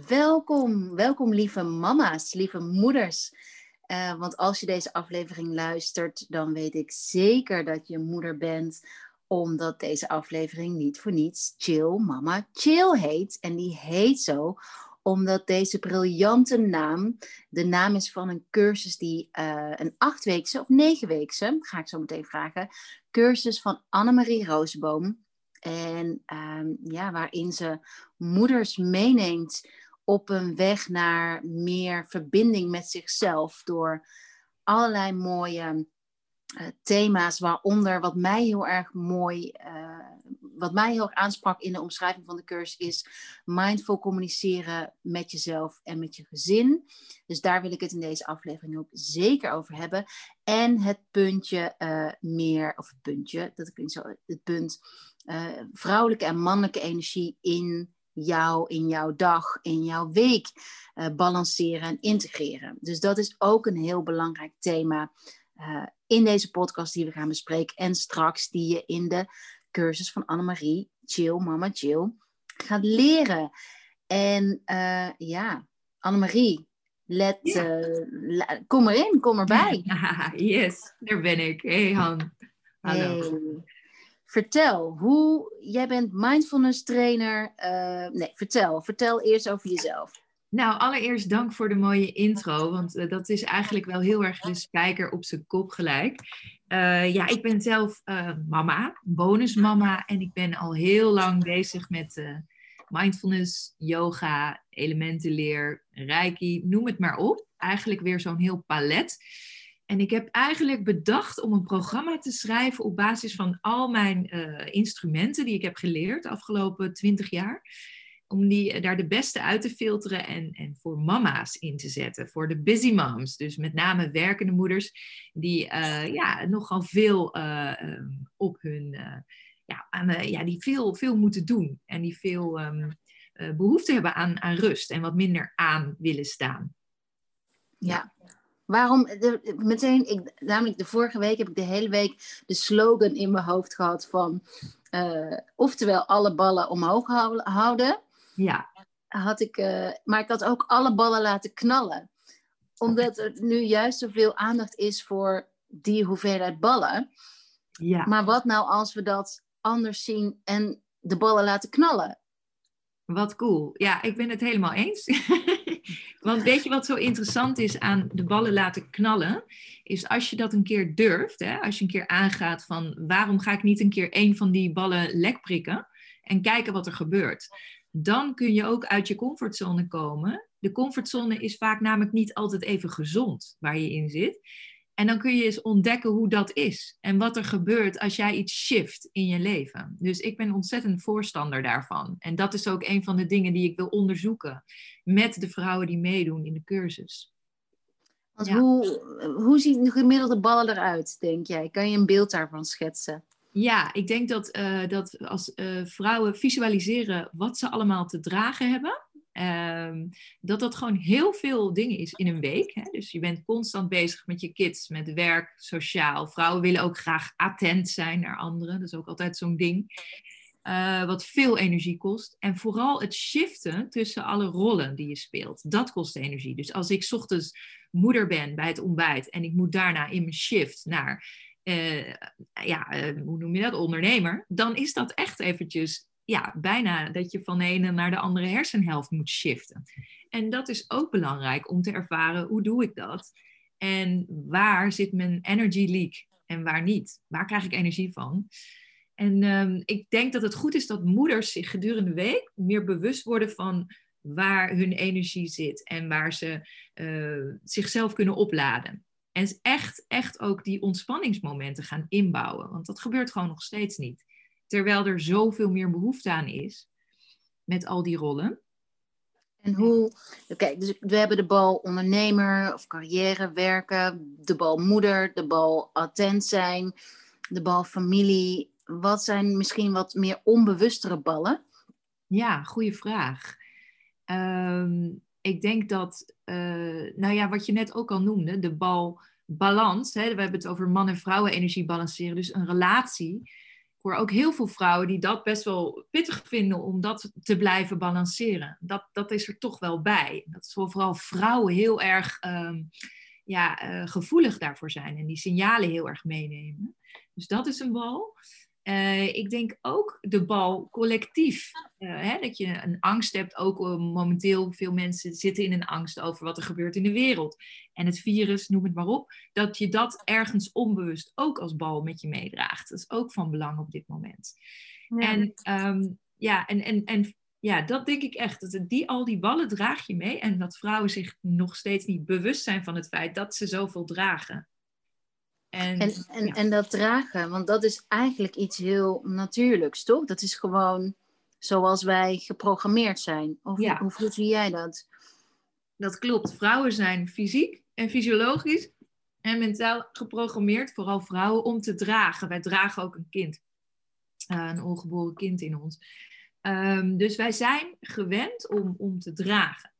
Welkom, welkom lieve mama's, lieve moeders. Uh, want als je deze aflevering luistert, dan weet ik zeker dat je moeder bent, omdat deze aflevering niet voor niets Chill Mama Chill heet. En die heet zo omdat deze briljante naam de naam is van een cursus die uh, een achtweekse of negenweekse, ga ik zo meteen vragen, cursus van Annemarie Roosboom. En um, ja, waarin ze moeders meeneemt op een weg naar meer verbinding met zichzelf door allerlei mooie uh, thema's, waaronder wat mij heel erg mooi, uh, wat mij heel erg aansprak in de omschrijving van de cursus, is mindful communiceren met jezelf en met je gezin. Dus daar wil ik het in deze aflevering ook zeker over hebben. En het puntje uh, meer, of het puntje, dat ik zo, het punt vrouwelijke en mannelijke energie in jou, in jouw dag, in jouw week balanceren en integreren. Dus dat is ook een heel belangrijk thema uh, in deze podcast die we gaan bespreken. En straks die je in de cursus van Annemarie, Chill, Mama Chill, gaat leren. En uh, ja, Annemarie, let, ja. kom erin, kom erbij. yes, daar ben ik. Hey Han. Hallo. Hey. Vertel, hoe, jij bent mindfulness trainer. Uh, nee, vertel. Vertel eerst over jezelf. Nou, allereerst dank voor de mooie intro, want uh, dat is eigenlijk wel heel erg de spijker op zijn kop gelijk. Uh, ja, ik ben zelf mama, bonusmama, en ik ben al heel lang bezig met mindfulness, yoga, elementenleer, reiki, noem het maar op. Eigenlijk weer zo'n heel palet. En ik heb eigenlijk bedacht om een programma te schrijven op basis van al mijn instrumenten die ik heb geleerd de afgelopen twintig jaar om die, daar de beste uit te filteren en, en voor mama's in te zetten. Voor de busy moms. Dus met name werkende moeders die uh, ja, nogal veel uh, op hun... Ja, aan, ja, die veel, veel moeten doen. En die veel um, behoefte hebben aan, aan rust. En wat minder aan willen staan. Ja. Waarom, de, meteen, ik, namelijk de vorige week heb ik de hele week de slogan in mijn hoofd gehad van, oftewel alle ballen omhoog houden, ja. Had ik, uh, maar ik had ook alle ballen laten knallen. Omdat er nu juist zoveel aandacht is voor die hoeveelheid ballen. Ja. Maar wat nou als we dat anders zien en de ballen laten knallen? Wat cool. Ja, ik ben het helemaal eens. Want weet je wat zo interessant is aan de ballen laten knallen? Is als je dat een keer durft, hè, als je een keer aangaat van waarom ga ik niet een keer één van die ballen lek prikken en kijken wat er gebeurt dan kun je ook uit je comfortzone komen. De comfortzone is vaak namelijk niet altijd even gezond waar je in zit. En dan kun je eens ontdekken hoe dat is en wat er gebeurt als jij iets shift in je leven. Dus ik ben ontzettend voorstander daarvan. En dat is ook een van de dingen die ik wil onderzoeken met de vrouwen die meedoen in de cursus. Want ja. hoe, hoe zien de gemiddelde ballen eruit, denk jij? Kan je een beeld daarvan schetsen? Ja, ik denk dat, uh, dat als uh, vrouwen visualiseren wat ze allemaal te dragen hebben, uh, dat dat gewoon heel veel dingen is in een week. Hè? Dus je bent constant bezig met je kids, met werk, sociaal. Vrouwen willen ook graag attent zijn naar anderen. Dat is ook altijd zo'n ding. Uh, wat veel energie kost. En vooral het shiften tussen alle rollen die je speelt. Dat kost energie. Dus als ik ochtends moeder ben bij het ontbijt en ik moet daarna in mijn shift naar uh, ja, uh, hoe noem je dat, ondernemer, dan is dat echt eventjes, ja, bijna dat je van de ene naar de andere hersenhelft moet shiften. En dat is ook belangrijk om te ervaren, hoe doe ik dat? En waar zit mijn energy leak en waar niet? Waar krijg ik energie van? En um, ik denk dat het goed is dat moeders zich gedurende de week meer bewust worden van waar hun energie zit en waar ze uh, zichzelf kunnen opladen. En echt, echt ook die ontspanningsmomenten gaan inbouwen. Want dat gebeurt gewoon nog steeds niet. Terwijl er zoveel meer behoefte aan is met al die rollen. En hoe, oké, dus we hebben de bal ondernemer of carrière, werken, de bal moeder, de bal attent zijn, de bal familie. Wat zijn misschien wat meer onbewustere ballen? Ja, goede vraag. Um, ik denk dat, uh, nou ja, wat je net ook al noemde, de bal balans. Hè, we hebben het over man- en vrouwen-energie balanceren. Dus een relatie hoor ook heel veel vrouwen die dat best wel pittig vinden om dat te blijven balanceren. Dat, dat is er toch wel bij. Dat is vooral vrouwen heel erg ehm, ja, eh, gevoelig daarvoor zijn en die signalen heel erg meenemen. Dus dat is een bal. Uh, ik denk ook de bal collectief. Uh, hè, dat je een angst hebt. Ook uh, momenteel veel mensen zitten in een angst over wat er gebeurt in de wereld. En het virus, noem het maar op. Dat je dat ergens onbewust ook als bal met je meedraagt. Dat is ook van belang op dit moment. Ja. En, um, ja, en, en, en ja, dat denk ik echt. Dat die, al die ballen draag je mee. En dat vrouwen zich nog steeds niet bewust zijn van het feit dat ze zoveel dragen. En, en, en, en, dat dragen, want dat is eigenlijk iets heel natuurlijks, toch? Dat is gewoon zoals wij geprogrammeerd zijn. Of ja. hoe voelt jij dat? Dat klopt. Vrouwen zijn fysiek en fysiologisch en mentaal geprogrammeerd, vooral vrouwen, om te dragen. Wij dragen ook een kind, uh, een ongeboren kind in ons. Um, dus wij zijn gewend om, om te dragen.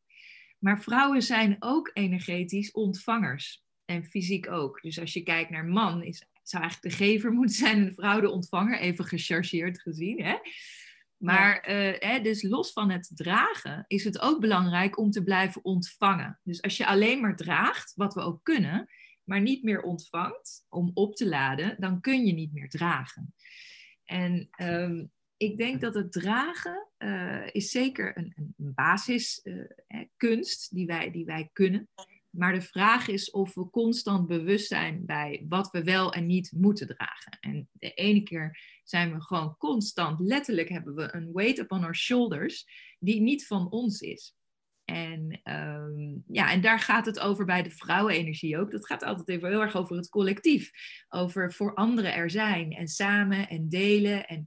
Maar vrouwen zijn ook energetisch ontvangers. En fysiek ook. Dus als je kijkt naar man, is, zou eigenlijk de gever moeten zijn en de vrouw de ontvanger, even gechargeerd gezien. Hè? Maar ja. uh, hè, dus los van het dragen is het ook belangrijk om te blijven ontvangen. Dus als je alleen maar draagt, wat we ook kunnen, maar niet meer ontvangt om op te laden, dan kun je niet meer dragen. En um, ik denk dat het dragen uh, is zeker een, een basiskunst uh, die, wij, die wij kunnen. Maar de vraag is of we constant bewust zijn bij wat we wel en niet moeten dragen. En de ene keer zijn we gewoon constant, letterlijk hebben we een weight upon our shoulders, die niet van ons is. En, um, ja, en daar gaat het over bij de vrouwenenergie ook. Dat gaat altijd even heel erg over het collectief. Over voor anderen er zijn en samen en delen. En,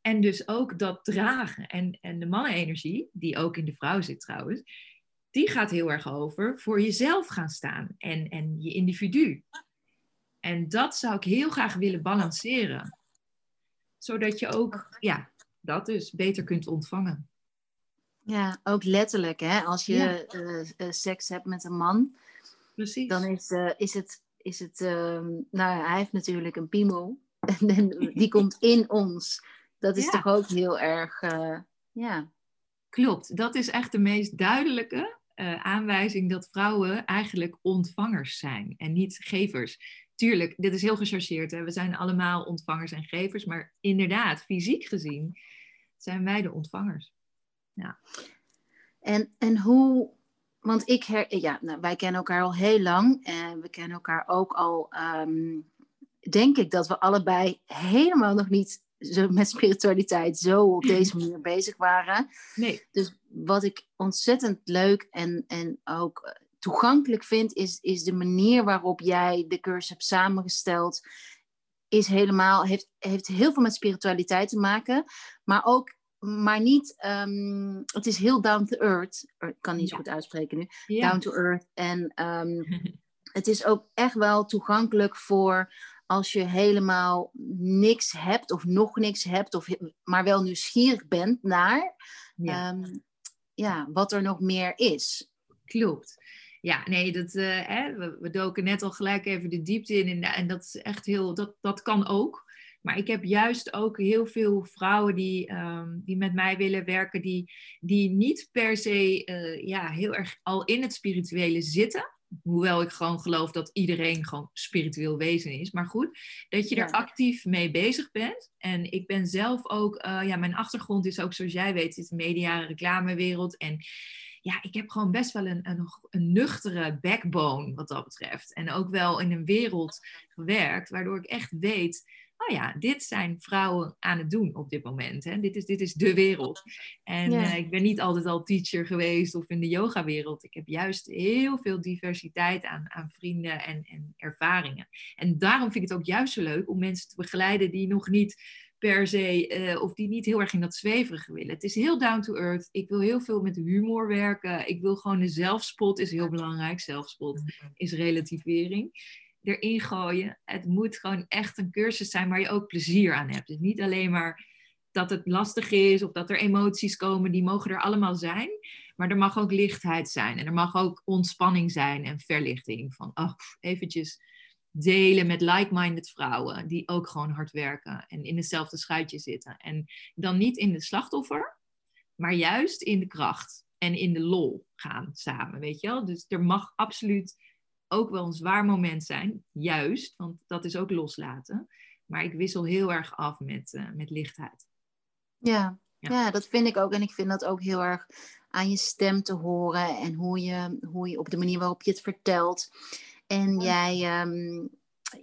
en dus ook dat dragen. En, en de mannenenergie, die ook in de vrouw zit trouwens, die gaat heel erg over voor jezelf gaan staan en, en je individu. En dat zou ik heel graag willen balanceren. Zodat je ook, ja, dat dus beter kunt ontvangen. Ja, ook letterlijk, hè? Als je ja. uh, uh, seks hebt met een man, Precies. dan is, uh, is het, is het nou hij heeft natuurlijk een piemel. En die komt in ons. Dat is ja. toch ook heel erg, ja. Klopt, dat is echt de meest duidelijke uh, aanwijzing dat vrouwen eigenlijk ontvangers zijn en niet gevers. Tuurlijk, dit is heel gechargeerd. Hè? We zijn allemaal ontvangers en gevers, maar inderdaad, fysiek gezien zijn wij de ontvangers. Ja. En, en hoe, want ik her, ja, nou, wij kennen elkaar al heel lang en we kennen elkaar ook al, um, denk ik dat we allebei helemaal nog niet zo met spiritualiteit zo op deze manier bezig waren. Nee. Dus wat ik ontzettend leuk en, en ook eh, toegankelijk vind, is, is de manier waarop jij de cursus hebt samengesteld. Is helemaal, heeft, heeft heel veel met spiritualiteit te maken, maar ook maar niet, um, het is heel down to earth. Ik kan niet zo goed uitspreken nu. Down to earth. En um, het is ook echt wel toegankelijk voor als je helemaal niks hebt of nog niks hebt, of, maar wel nieuwsgierig bent naar ja. Um, ja, wat er nog meer is. Klopt. Ja, nee, dat, uh, hè, we, we, doken net al gelijk even de diepte in en, en dat is echt heel, dat, dat kan ook. Maar ik heb juist ook heel veel vrouwen die, um, die met mij willen werken, die, die niet per se uh, ja, heel erg al in het spirituele zitten. Hoewel ik gewoon geloof dat iedereen gewoon spiritueel wezen is. Maar goed, dat je er actief mee bezig bent. En ik ben zelf ook, uh, ja, mijn achtergrond is ook zoals jij weet, is de media- en reclamewereld. En ja, ik heb gewoon best wel een, een, een, nuchtere backbone wat dat betreft. En ook wel in een wereld gewerkt, waardoor ik echt weet oh ja, dit zijn vrouwen aan het doen op dit moment. Hè? Dit, is, dit is de wereld. En ja. uh, ik ben niet altijd al teacher geweest of in de yogawereld. Ik heb juist heel veel diversiteit aan, aan vrienden en, en ervaringen. En daarom vind ik het ook juist zo leuk om mensen te begeleiden die nog niet per se, uh, of die niet heel erg in dat zweverige willen. Het is heel down to earth. Ik wil heel veel met humor werken. Ik wil gewoon de zelfspot is heel belangrijk. Zelfspot is relativering erin gooien. Het moet gewoon echt een cursus zijn waar je ook plezier aan hebt. Dus niet alleen maar dat het lastig is of dat er emoties komen, die mogen er allemaal zijn. Maar er mag ook lichtheid zijn en er mag ook ontspanning zijn en verlichting. Van, oh, eventjes delen met like-minded vrouwen die ook gewoon hard werken en in hetzelfde schuitje zitten. En dan niet in de slachtoffer, maar juist in de kracht en in de lol gaan samen, weet je wel? Dus er mag absoluut ook wel een zwaar moment zijn, juist, want dat is ook loslaten. Maar ik wissel heel erg af met, uh, met lichtheid. Ja, ja. ja. dat vind ik ook. En ik vind dat ook heel erg aan je stem te horen en hoe je, hoe je op de manier waarop je het vertelt. En jij, ehm,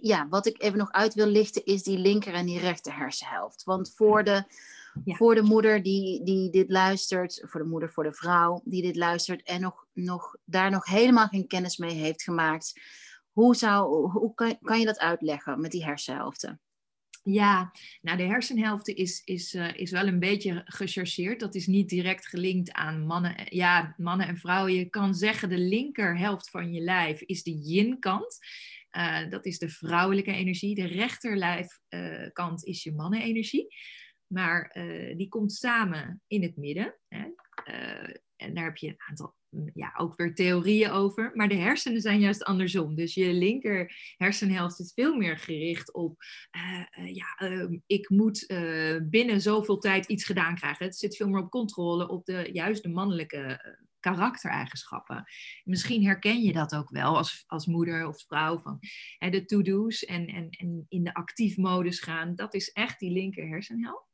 ja, wat ik even nog uit wil lichten, is die linker en die rechter hersenhelft. Want voor de, voor de moeder die, die dit luistert, voor de moeder, voor de vrouw die dit luistert en nog, nog, daar nog helemaal geen kennis mee heeft gemaakt, hoe, zou, hoe kan, kan je dat uitleggen met die hersenhelften? Ja, nou de hersenhelft is, is, uh, is wel een beetje gechargeerd. Dat is niet direct gelinkt aan mannen, ja, mannen en vrouwen. Je kan zeggen de linkerhelft van je lijf is de yin-kant. Uh, dat is de vrouwelijke energie. De rechterlijfkant uh, is je mannenenergie. Maar die komt samen in het midden. Hè? en daar heb je een aantal ja, ook weer theorieën over. Maar de hersenen zijn juist andersom. Dus je linker hersenhelft is veel meer gericht op, uh, ja, ehm, ik moet binnen zoveel tijd iets gedaan krijgen. Het zit veel meer op controle, op de, juist de mannelijke karaktereigenschappen. Misschien herken je dat ook wel als, als moeder of vrouw van hè, de to-do's en, en, en in de actief modus gaan. Dat is echt die linker hersenhelft.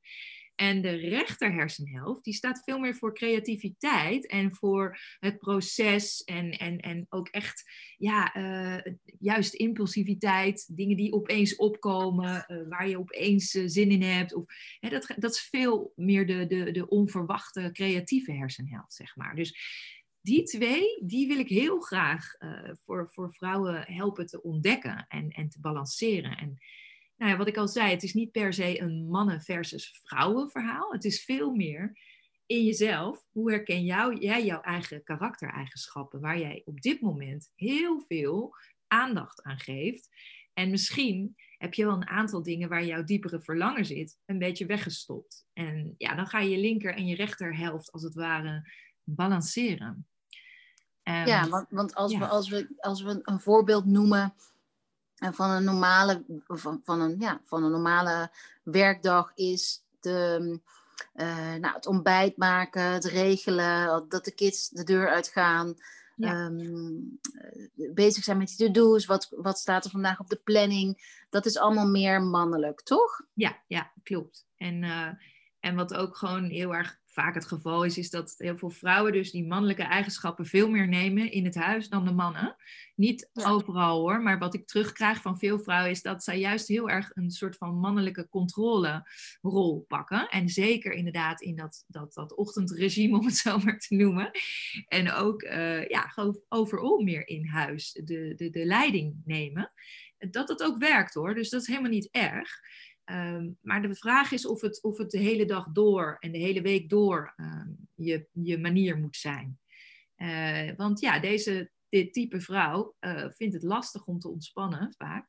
En de rechter hersenhelft, die staat veel meer voor creativiteit en voor het proces en, en, en ook echt, ja, uh, juist impulsiviteit, dingen die opeens opkomen, uh, waar je opeens uh, zin in hebt. Of, hè, dat, dat is veel meer de, de, de onverwachte creatieve hersenhelft, zeg maar. Dus die twee, die wil ik heel graag voor, voor vrouwen helpen te ontdekken en, en te balanceren. En nou ja, wat ik al zei, het is niet per se een mannen versus vrouwen verhaal. Het is veel meer in jezelf. Hoe herken jou, jij jouw eigen karaktereigenschappen, waar jij op dit moment heel veel aandacht aan geeft. En misschien heb je wel een aantal dingen waar jouw diepere verlangen zit, een beetje weggestopt. En ja, dan ga je je linker en je rechterhelft als het ware balanceren. ja, want, want als, We, als, we, als we een voorbeeld noemen van een normale, van, van, een, ja, van een normale werkdag is de, uh, nou, het ontbijt maken, het regelen, dat de kids de deur uitgaan. Ehm, bezig zijn met die to-do's, wat, wat staat er vandaag op de planning. Dat is allemaal meer mannelijk, toch? Ja, ja klopt. En, uh, en wat ook gewoon heel erg vaak het geval is, is dat heel veel vrouwen dus die mannelijke eigenschappen veel meer nemen in het huis dan de mannen. Niet overal hoor, maar wat ik terugkrijg van veel vrouwen is dat zij juist heel erg een soort van mannelijke controlerol pakken. En zeker inderdaad in dat, dat, dat ochtendregime, om het zo maar te noemen. En ook uh, ja, overal meer in huis de, de, de leiding nemen. Dat het ook werkt hoor, dus dat is helemaal niet erg. Um, maar de vraag is of het, of het de hele dag door en de hele week door um, je, je manier moet zijn. Uh, want ja, deze dit type vrouw uh, vindt het lastig om te ontspannen vaak.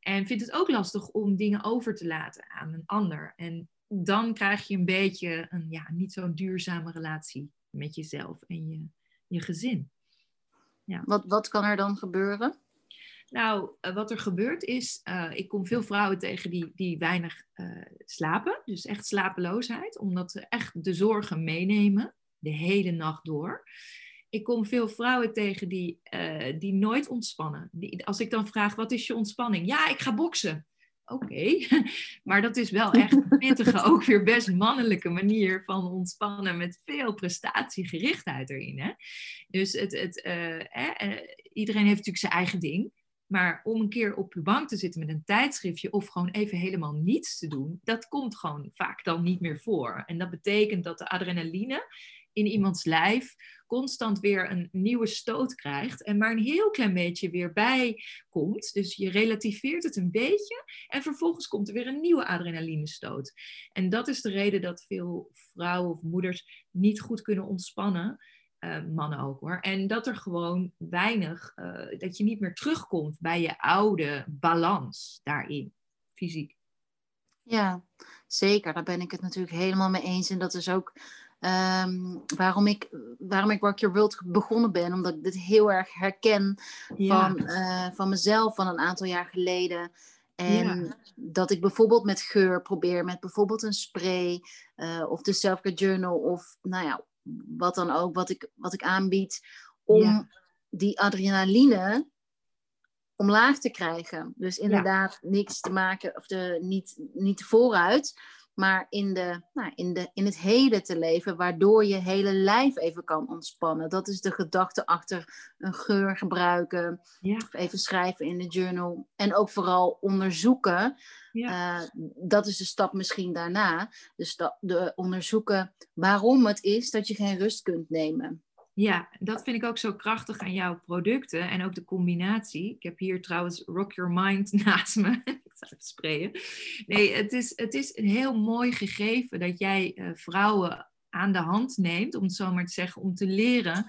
En vindt het ook lastig om dingen over te laten aan een ander. En dan krijg je een beetje een ja, niet zo'n duurzame relatie met jezelf en je, je gezin. Ja. Wat, wat kan er dan gebeuren? Nou, uh, wat er gebeurt is, uh, ik kom veel vrouwen tegen die, die weinig uh, slapen. Dus echt slapeloosheid, omdat ze echt de zorgen meenemen, de hele nacht door. Ik kom veel vrouwen tegen die, die nooit ontspannen. Die, als ik dan vraag, wat is je ontspanning? Ja, ik ga boksen. Oké, maar dat is wel echt een pittige, ook weer best mannelijke manier van ontspannen met veel prestatiegerichtheid erin. Hè? Dus het, het, iedereen heeft natuurlijk zijn eigen ding. Maar om een keer op de bank te zitten met een tijdschriftje of gewoon even helemaal niets te doen, dat komt gewoon vaak dan niet meer voor. En dat betekent dat de adrenaline in iemands lijf constant weer een nieuwe stoot krijgt en maar een heel klein beetje weer bij komt. Dus je relativeert het een beetje en vervolgens komt er weer een nieuwe adrenalinestoot. En dat is de reden dat veel vrouwen of moeders niet goed kunnen ontspannen. Uh, mannen ook hoor. En dat er gewoon weinig, uh, dat je niet meer terugkomt bij je oude balans daarin, fysiek. Ja, zeker. Daar ben ik het natuurlijk helemaal mee eens. En dat is ook Ehm, waarom, ik, waarom ik Rock Your World begonnen ben. Omdat ik dit heel erg herken van, uh, van mezelf van een aantal jaar geleden. En dat ik bijvoorbeeld met geur probeer, met bijvoorbeeld een spray uh, of de Selfcare Journal of nou ja, wat dan ook, wat ik, wat ik aanbied, om die adrenaline omlaag te krijgen. Dus inderdaad niks te maken, of de, niet, niet vooruit, maar in, de, nou, in, de, in het heden te leven, waardoor je hele lijf even kan ontspannen. Dat is de gedachte achter een geur gebruiken, ja. of even schrijven in de journal. En ook vooral onderzoeken. Ja. Uh, dat is de stap misschien daarna. Dus de, de onderzoeken waarom het is dat je geen rust kunt nemen. Ja, dat vind ik ook zo krachtig aan jouw producten en ook de combinatie. Ik heb hier trouwens Rock Your Mind naast me. Sprayen. Nee, het is, het is een heel mooi gegeven dat jij uh, vrouwen aan de hand neemt, om het zo maar te zeggen, om te leren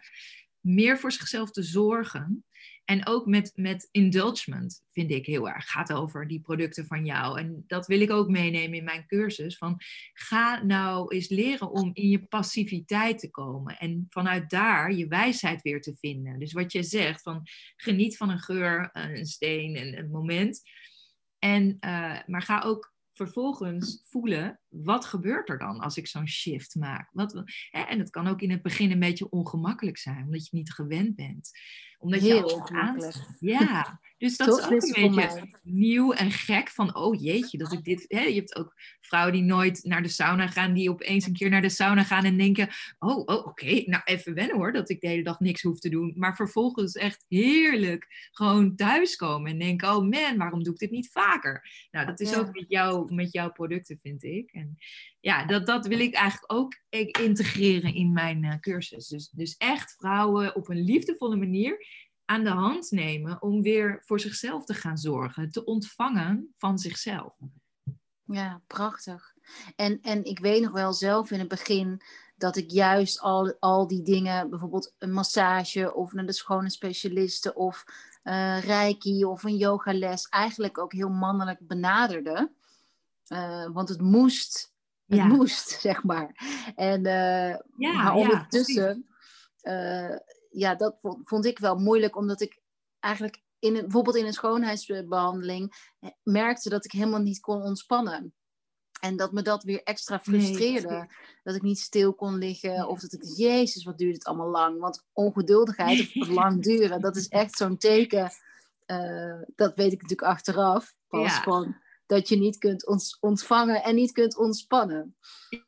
meer voor zichzelf te zorgen. En ook met, met indulgement vind ik heel erg. Gaat over die producten van jou. En dat wil ik ook meenemen in mijn cursus. Van ga nou eens leren om in je passiviteit te komen. En vanuit daar je wijsheid weer te vinden. Dus wat je zegt van geniet van een geur, een steen, een, een moment. En, uh, maar ga ook vervolgens voelen, wat gebeurt er dan als ik zo'n shift maak? Wat, hè, en het kan ook in het begin een beetje ongemakkelijk zijn, omdat je niet gewend bent. Omdat Heel je ongemakkelijk. Ja, dus dat is ook een beetje nieuw en gek van, oh jeetje, dat ik dit... Hè, je hebt ook vrouwen die nooit naar de sauna gaan, die opeens een keer naar de sauna gaan en denken, oh, oh oké, nou even wennen hoor, dat ik de hele dag niks hoef te doen. Maar vervolgens echt heerlijk gewoon thuiskomen en denken, oh man, waarom doe ik dit niet vaker? Nou, dat is ook met, jou, met jouw producten, vind ik. En ja, dat, dat wil ik eigenlijk ook integreren in mijn uh, cursus. Dus, dus echt vrouwen op een liefdevolle manier aan de hand nemen om weer voor zichzelf te gaan zorgen, te ontvangen van zichzelf. Ja, prachtig. En, en ik weet nog wel zelf in het begin dat ik juist al, al die dingen, bijvoorbeeld een massage of naar de schone specialisten of uh, reiki of een yogales, eigenlijk ook heel mannelijk benaderde. Want het moest, het moest, zeg maar. En uh, ja, maar ondertussen, ja, ja, dat vond, vond, ik wel moeilijk, omdat ik eigenlijk in een, bijvoorbeeld in een schoonheidsbehandeling merkte dat ik helemaal niet kon ontspannen. En dat me dat weer extra frustreerde. dat ik niet stil kon liggen. Of dat ik, jezus, wat duurt het allemaal lang. Want ongeduldigheid of lang duren, dat is echt zo'n teken. Uh, dat weet ik natuurlijk achteraf. Pas van dat je niet kunt ontvangen en niet kunt ontspannen.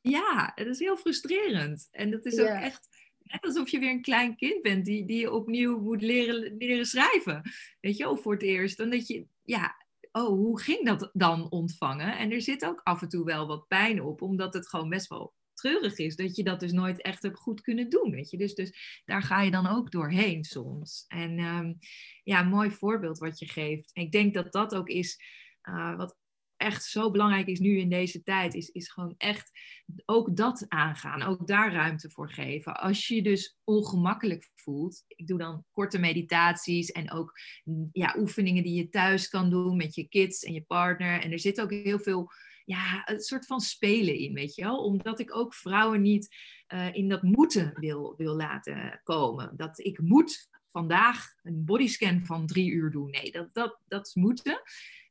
Ja, dat is heel frustrerend. En dat is ook echt net alsof je weer een klein kind bent die, die opnieuw moet leren, leren schrijven. Weet je, of voor het eerst. Dan dat je, ja, oh, hoe ging dat dan ontvangen? En er zit ook af en toe wel wat pijn op, omdat het gewoon best wel treurig is dat je dat dus nooit echt hebt goed kunnen doen, weet je. Dus, dus daar ga je dan ook doorheen soms. En um, ja, mooi voorbeeld wat je geeft. ik denk dat dat ook is uh, wat echt zo belangrijk is nu in deze tijd, is, is gewoon echt ook dat aangaan. Ook daar ruimte voor geven. Als je je dus ongemakkelijk voelt, ik doe dan korte meditaties en ook ja, oefeningen die je thuis kan doen met je kids en je partner. En er zit ook heel veel ja, een soort van spelen in, weet je wel. Omdat ik ook vrouwen niet uh, in dat moeten wil, wil laten komen. Dat ik moet vandaag een bodyscan van drie uur doen. Nee, dat, dat, dat is moeten.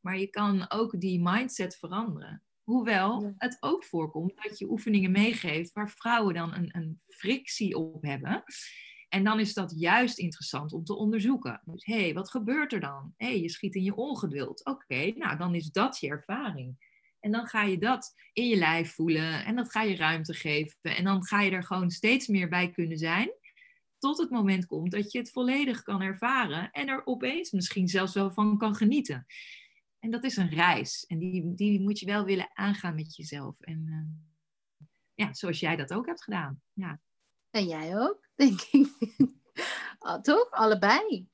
Maar je kan ook die mindset veranderen. Hoewel het ook voorkomt dat je oefeningen meegeeft waar vrouwen dan een, een frictie op hebben. En dan is dat juist interessant om te onderzoeken. Dus hé, hey, wat gebeurt er dan? Hé, hey, je schiet in je ongeduld. Oké, nou dan is dat je ervaring. En dan ga je dat in je lijf voelen en dat ga je ruimte geven. En dan ga je er gewoon steeds meer bij kunnen zijn. Tot het moment komt dat je het volledig kan ervaren en er opeens misschien zelfs wel van kan genieten. En dat is een reis. En die, die moet je wel willen aangaan met jezelf. En uh, ja, zoals jij dat ook hebt gedaan. Ja. En jij ook, denk ik. Ah, toch? Allebei.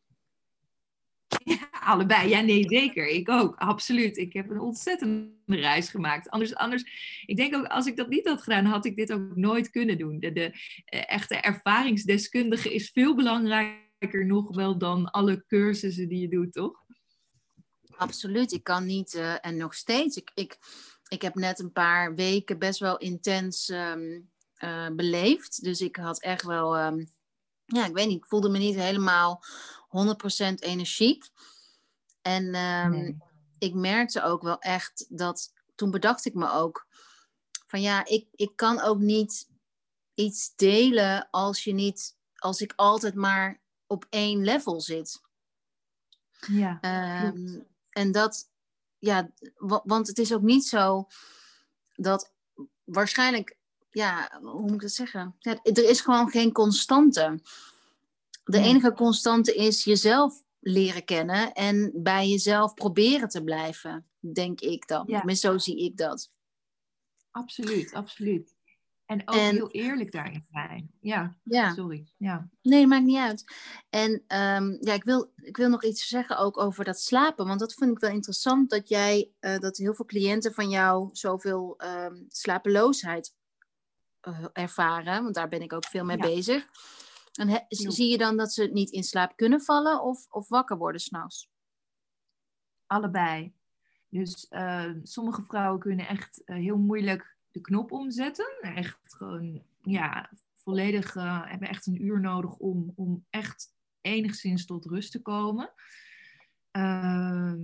Ja, allebei. Ja, nee, zeker. Ik ook. Absoluut. Ik heb een ontzettende reis gemaakt. Anders, anders, ik denk ook, als ik dat niet had gedaan, had ik dit ook nooit kunnen doen. De, de eh, echte ervaringsdeskundige is veel belangrijker nog wel dan alle cursussen die je doet, toch? Absoluut, ik kan niet, uh, en nog steeds, ik, ik, ik heb net een paar weken best wel intens um, uh, beleefd. Dus ik had echt wel, ehm, ja, ik weet niet, ik voelde me niet helemaal 100% energiek. En ehm, ik merkte ook wel echt dat, toen bedacht ik me ook, van ja, ik, ik kan ook niet iets delen als je niet, als ik altijd maar op één level zit. Ja. Ehm, en dat, ja, want het is ook niet zo dat waarschijnlijk, ja, hoe moet ik dat zeggen? Ja, er is gewoon geen constante. De enige constante is jezelf leren kennen en bij jezelf proberen te blijven, denk ik dan. Ja. zo zie ik dat. Absoluut, absoluut. En ook heel eerlijk daarin zijn. Ja, ja. sorry. Ja. Nee, maakt niet uit. En um, ja, ik wil, ik wil nog iets zeggen ook over dat slapen. Want dat vind ik wel interessant dat jij, uh, dat heel veel cliënten van jou zoveel um, slapeloosheid uh, ervaren. Want daar ben ik ook veel mee ja. bezig. En he, zie je dan dat ze niet in slaap kunnen vallen of, of wakker worden s'nachts? Allebei. Dus uh, sommige vrouwen kunnen echt heel moeilijk de knop omzetten. Echt gewoon, ja, volledig, uh, hebben echt een uur nodig om, om echt enigszins tot rust te komen. Ehm,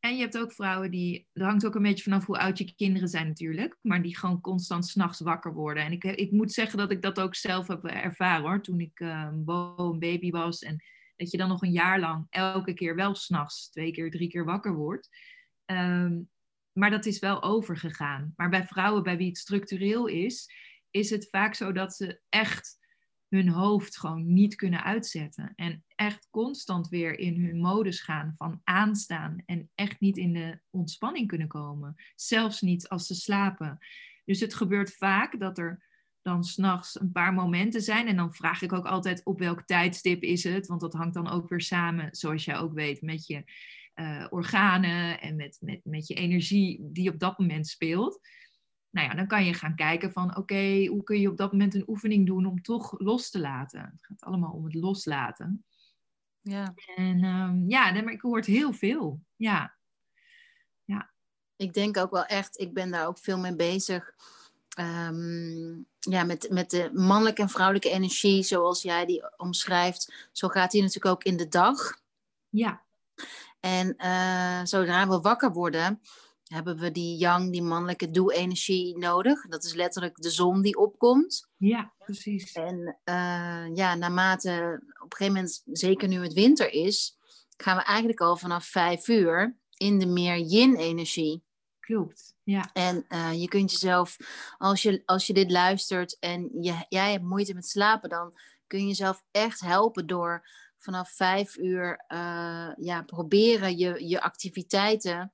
en je hebt ook vrouwen die, dat hangt ook een beetje vanaf hoe oud je kinderen zijn natuurlijk, maar die gewoon constant s'nachts wakker worden. En ik, ik moet zeggen dat ik dat ook zelf heb ervaren hoor, toen ik uh, een baby was. En dat je dan nog een jaar lang elke keer wel s'nachts twee keer, drie keer wakker wordt. Um, maar dat is wel overgegaan. Maar bij vrouwen bij wie het structureel is, is het vaak zo dat ze echt hun hoofd gewoon niet kunnen uitzetten. En echt constant weer in hun modus gaan van aanstaan. En echt niet in de ontspanning kunnen komen. Zelfs niet als ze slapen. Dus het gebeurt vaak dat er dan s'nachts een paar momenten zijn. En dan vraag ik ook altijd op welk tijdstip is het. Want dat hangt dan ook weer samen, zoals jij ook weet, met je uh, organen en met, met, met je energie die op dat moment speelt. Nou ja, dan kan je gaan kijken van oké, hoe kun je op dat moment een oefening doen om toch los te laten. Het gaat allemaal om het loslaten. Ja. En um, ja, maar ik hoort heel veel. Ja. ja. Ik denk ook wel echt, ik ben daar ook veel mee bezig. Um, ja, met, met de mannelijke en vrouwelijke energie, zoals jij die omschrijft. Zo gaat die natuurlijk ook in de dag. Ja. En uh, zodra we wakker worden, hebben we die yang, die mannelijke doe-energie nodig. Dat is letterlijk de zon die opkomt. Ja, precies. En uh, ja, naarmate op een gegeven moment, zeker nu het winter is, gaan we eigenlijk al vanaf vijf uur in de meer yin-energie. Klopt, ja. En uh, je kunt jezelf, als je, als je dit luistert en je, jij hebt moeite met slapen, dan kun je jezelf echt helpen door vanaf vijf uur uh, ja, proberen je, je activiteiten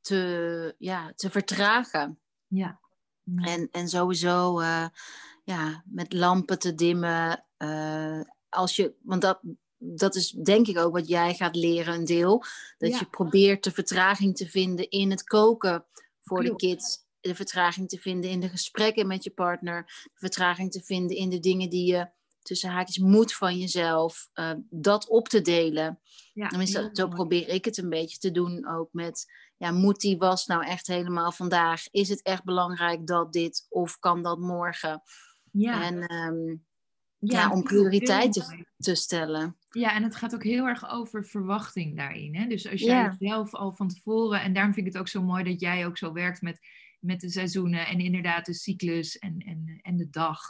te, ja, te vertragen. Ja. En, en sowieso uh, ja, met lampen te dimmen. Uh, als je, want dat, dat is denk ik ook wat jij gaat leren, een deel. Dat ja. je probeert de vertraging te vinden in het koken voor Klopt. de kids. De vertraging te vinden in de gesprekken met je partner. De vertraging te vinden in de dingen die je tussen haakjes moet van jezelf, uh, dat op te delen. Ja, Tenminste, zo probeer ik het een beetje te doen ook met, ja, moet die was nou echt helemaal vandaag? Is het echt belangrijk dat dit of kan dat morgen? Ja. En um, ja, ja, om prioriteiten te stellen. Ja, en het gaat ook heel erg over verwachting daarin. Hè? Dus als jij zelf al van tevoren, en daarom vind ik het ook zo mooi dat jij ook zo werkt met, met de seizoenen en inderdaad de cyclus en, en, en de dag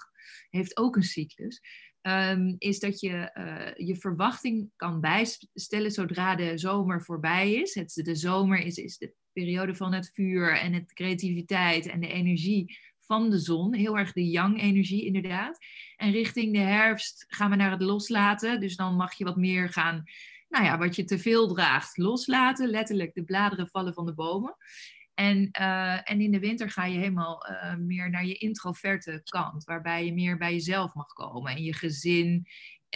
heeft ook een cyclus. Um, is dat je uh, je verwachting kan bijstellen zodra de zomer voorbij is. Het, de zomer is, is de periode van het vuur en de creativiteit en de energie van de zon. Heel erg de yang-energie inderdaad. En richting de herfst gaan we naar het loslaten. Dus dan mag je wat meer gaan, nou ja, wat je te veel draagt, loslaten. Letterlijk de bladeren vallen van de bomen. En, uh, en in de winter ga je helemaal uh, meer naar je introverte kant, waarbij je meer bij jezelf mag komen en je gezin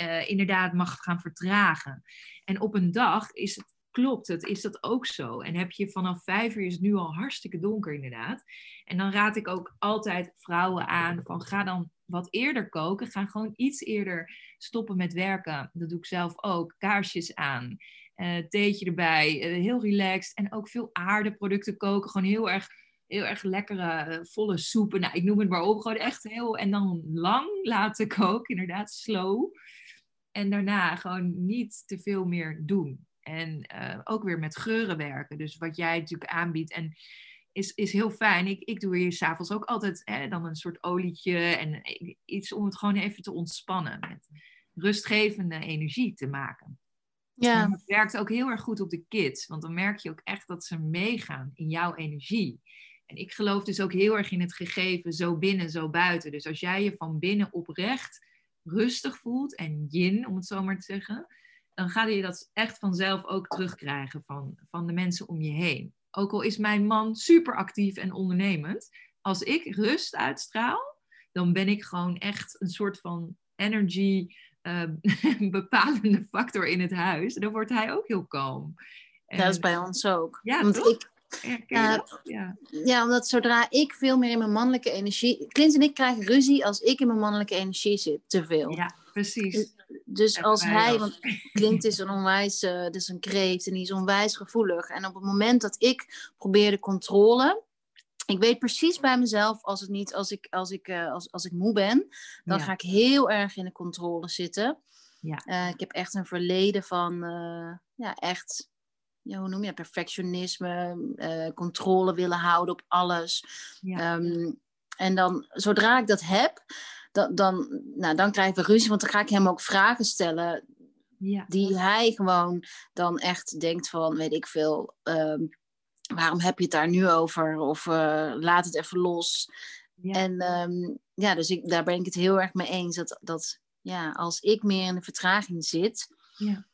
uh, inderdaad mag gaan vertragen. En op een dag is het, klopt het, is dat ook zo. En heb je vanaf vijf uur is nu al hartstikke donker inderdaad. En dan raad ik ook altijd vrouwen aan van ga dan wat eerder koken, ga gewoon iets eerder stoppen met werken. Dat doe ik zelf ook. Kaarsjes aan uh, theetje erbij, uh, heel relaxed. En ook veel aardeproducten koken, gewoon heel erg heel erg lekkere, volle soepen. Nou, ik noem het maar op. Gewoon echt heel. En dan lang laten koken, inderdaad, slow. En daarna gewoon niet te veel meer doen. En ook weer met geuren werken. Dus wat jij natuurlijk aanbiedt. En is, is heel fijn. Ik, ik doe hier s'avonds ook altijd hè, dan een soort olietje en iets om het gewoon even te ontspannen. Met rustgevende energie te maken. Ja. het werkt ook heel erg goed op de kids, want dan merk je ook echt dat ze meegaan in jouw energie. En ik geloof dus ook heel erg in het gegeven, zo binnen, zo buiten. Dus als jij je van binnen oprecht rustig voelt en yin, om het zo maar te zeggen, dan ga je dat echt vanzelf ook terugkrijgen van, van de mensen om je heen. Ook al is mijn man super actief en ondernemend, als ik rust uitstraal, dan ben ik gewoon echt een soort van energy uh, bepalende factor in het huis. Dan wordt hij ook heel kalm. dat is bij ons ook. Ja, Want ik, ja, ja. ja, omdat zodra ik veel meer in mijn mannelijke energie. Clint en ik krijgen ruzie als ik in mijn mannelijke energie zit. Te veel. Ja, precies. Dus, dus als hij. Want Clint is een onwijs. Uh, dus een kreeft en die is onwijs gevoelig. En op het moment dat ik probeer de controle. Ik weet precies bij mezelf als het niet. Als ik, als ik, uh, als, als ik moe ben. Dan ga ik heel erg in de controle zitten. Ja. Uh, ik heb echt een verleden van. ja, echt ja, hoe noem je perfectionisme, uh, controle willen houden op alles. Ehm, en dan, zodra ik dat heb, dan, dan, nou, dan krijgen we ruzie, want dan ga ik hem ook vragen stellen. Ja. Die hij gewoon dan echt denkt van, weet ik veel, ehm, waarom heb je het daar nu over? Of uh, laat het even los. Ja. En um, ja, dus ik, daar ben ik het heel erg mee eens. Dat, dat ja, als ik meer in de vertraging zit, ja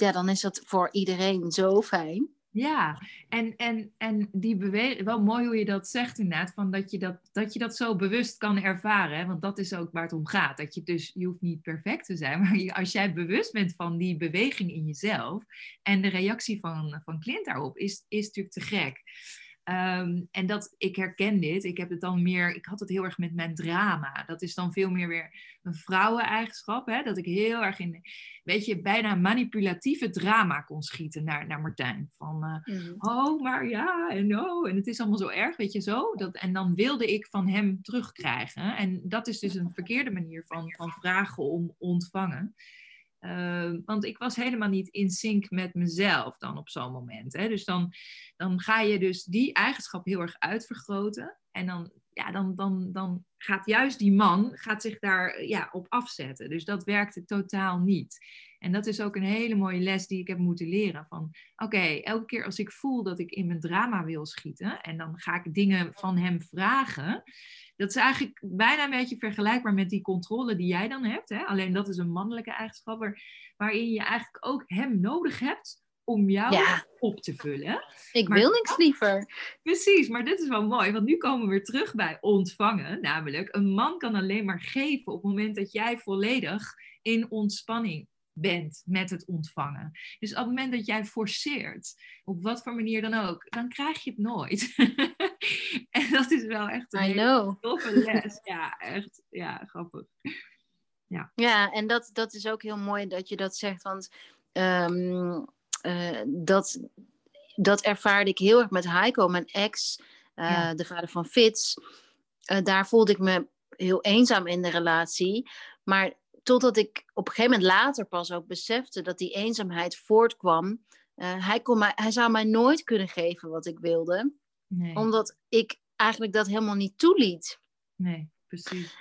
ja, dan is dat voor iedereen zo fijn. Ja, en, en, en die beweging, wel mooi hoe je dat zegt inderdaad, van dat, je dat, dat je dat zo bewust kan ervaren. Want dat is ook waar het om gaat. Dat je dus, je hoeft niet perfect te zijn, maar als jij bewust bent van die beweging in jezelf en de reactie van, van Clint daarop, is, is natuurlijk te gek. Ehm, en dat, ik herken dit. Ik heb het dan meer, ik had het heel erg met mijn drama. Dat is dan veel meer weer een vrouweneigenschap. Hè? Dat ik heel erg in, weet je, bijna manipulatieve drama kon schieten naar, naar Martijn. Van, uh, mm. oh, maar ja, en oh, en het is allemaal zo erg, weet je zo. Dat, en dan wilde ik van hem terugkrijgen. En dat is dus een verkeerde manier van, van vragen om ontvangen. Ehm, want ik was helemaal niet in sync met mezelf dan op zo'n moment. Hè? Dus dan, dan ga je dus die eigenschap heel erg uitvergroten. En dan, ja, dan, dan, dan gaat juist die man gaat zich daar ja, op afzetten. Dus dat werkte totaal niet. En dat is ook een hele mooie les die ik heb moeten leren. Van oké, elke keer als ik voel dat ik in mijn drama wil schieten. En dan ga ik dingen van hem vragen dat is eigenlijk bijna een beetje vergelijkbaar met die controle die jij dan hebt. Hè? Alleen dat is een mannelijke eigenschap waarin je eigenlijk ook hem nodig hebt om jou op te vullen. Ik wil niks liever. Precies, maar dit is wel mooi, want nu komen we weer terug bij ontvangen. Namelijk, een man kan alleen maar geven op het moment dat jij volledig in ontspanning bent met het ontvangen. Dus op het moment dat jij forceert, op wat voor manier dan ook, dan krijg je het nooit. en dat is wel echt een toffe les. Ja, echt, ja, grappig. Ja, ja en dat, dat is ook heel mooi dat je dat zegt, want um, uh, dat, dat ervaarde ik heel erg met Heiko, mijn ex, uh, de vader van Fitz. Uh, daar voelde ik me heel eenzaam in de relatie. Maar Totdat ik op een gegeven moment later pas ook besefte dat die eenzaamheid voortkwam. Uh, hij, kon mij, hij zou mij nooit kunnen geven wat ik wilde. Nee. Omdat ik eigenlijk dat helemaal niet toeliet. Nee, precies.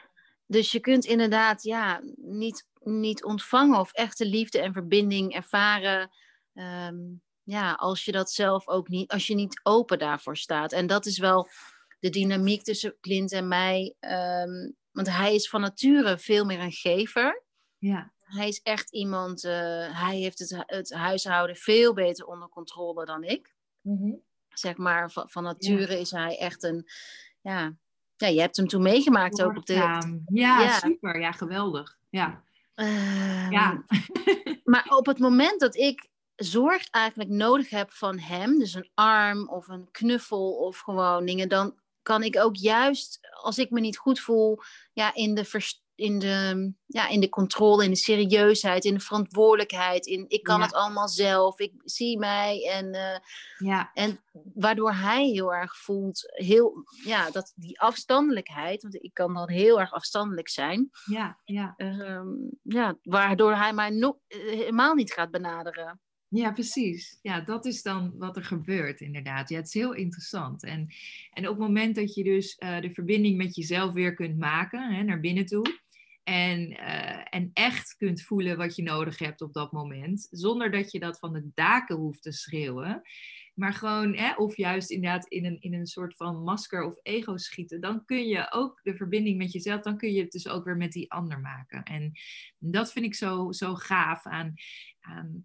Dus je kunt inderdaad ja, niet, niet ontvangen of echte liefde en verbinding ervaren. Ehm, ja, als je dat zelf ook niet, als je niet open daarvoor staat. En dat is wel de dynamiek tussen Clint en mij. Um, want hij is van nature veel meer een gever. Ja. Hij is echt iemand, uh, hij heeft het, het huishouden veel beter onder controle dan ik. Mm Zeg maar, van, van nature is hij echt een, ja, ja, je hebt hem toen meegemaakt ook op de... Ja, ja, super. Ja, geweldig. Ja. Uh, ja. maar op het moment dat ik zorg eigenlijk nodig heb van hem, dus een arm of een knuffel of gewoon dingen, dan kan ik ook juist, als ik me niet goed voel, ja, in de in, de, ja, in de controle, in de serieusheid, in de verantwoordelijkheid. In ik kan Ja. het allemaal zelf, ik zie mij. En, eh, Ja, en waardoor hij heel erg voelt, heel, ja, dat die afstandelijkheid, want ik kan dan heel erg afstandelijk zijn, ja, ja. ehm, ja, waardoor hij mij no- eh, helemaal niet gaat benaderen. Ja, precies. Ja, dat is dan wat er gebeurt, inderdaad. Ja, het is heel interessant. En, en op het moment dat je dus eh, de verbinding met jezelf weer kunt maken, hè, naar binnen toe, en, eh, en echt kunt voelen wat je nodig hebt op dat moment, zonder dat je dat van de daken hoeft te schreeuwen, maar gewoon, hè, of juist inderdaad in een, in een soort van masker of ego schieten, dan kun je ook de verbinding met jezelf, dan kun je het dus ook weer met die ander maken. En dat vind ik zo, zo gaaf aan,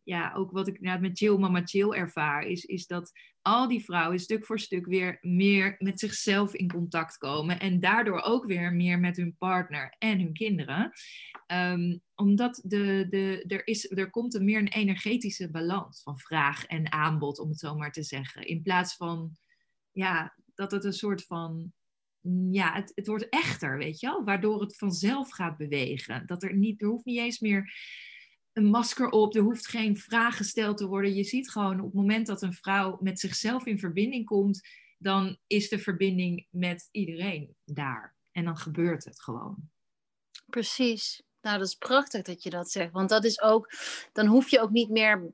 ja, ook wat ik inderdaad met Jill Mama Jill ervaar, is, is dat al die vrouwen stuk voor stuk weer meer met zichzelf in contact komen en daardoor ook weer meer met hun partner en hun kinderen. Ehm, omdat de, de, er, is, er komt een meer een energetische balans van vraag en aanbod, om het zo maar te zeggen. In plaats van ja, dat het een soort van. mm, Ja, het, het wordt echter, weet je wel? Waardoor het vanzelf gaat bewegen. Dat er niet, er hoeft niet eens meer een masker op, er hoeft geen vraag gesteld te worden. Je ziet gewoon op het moment dat een vrouw met zichzelf in verbinding komt, dan is de verbinding met iedereen daar. En dan gebeurt het gewoon. Precies. Nou, dat is prachtig dat je dat zegt. Want dat is ook, dan hoef je ook niet meer.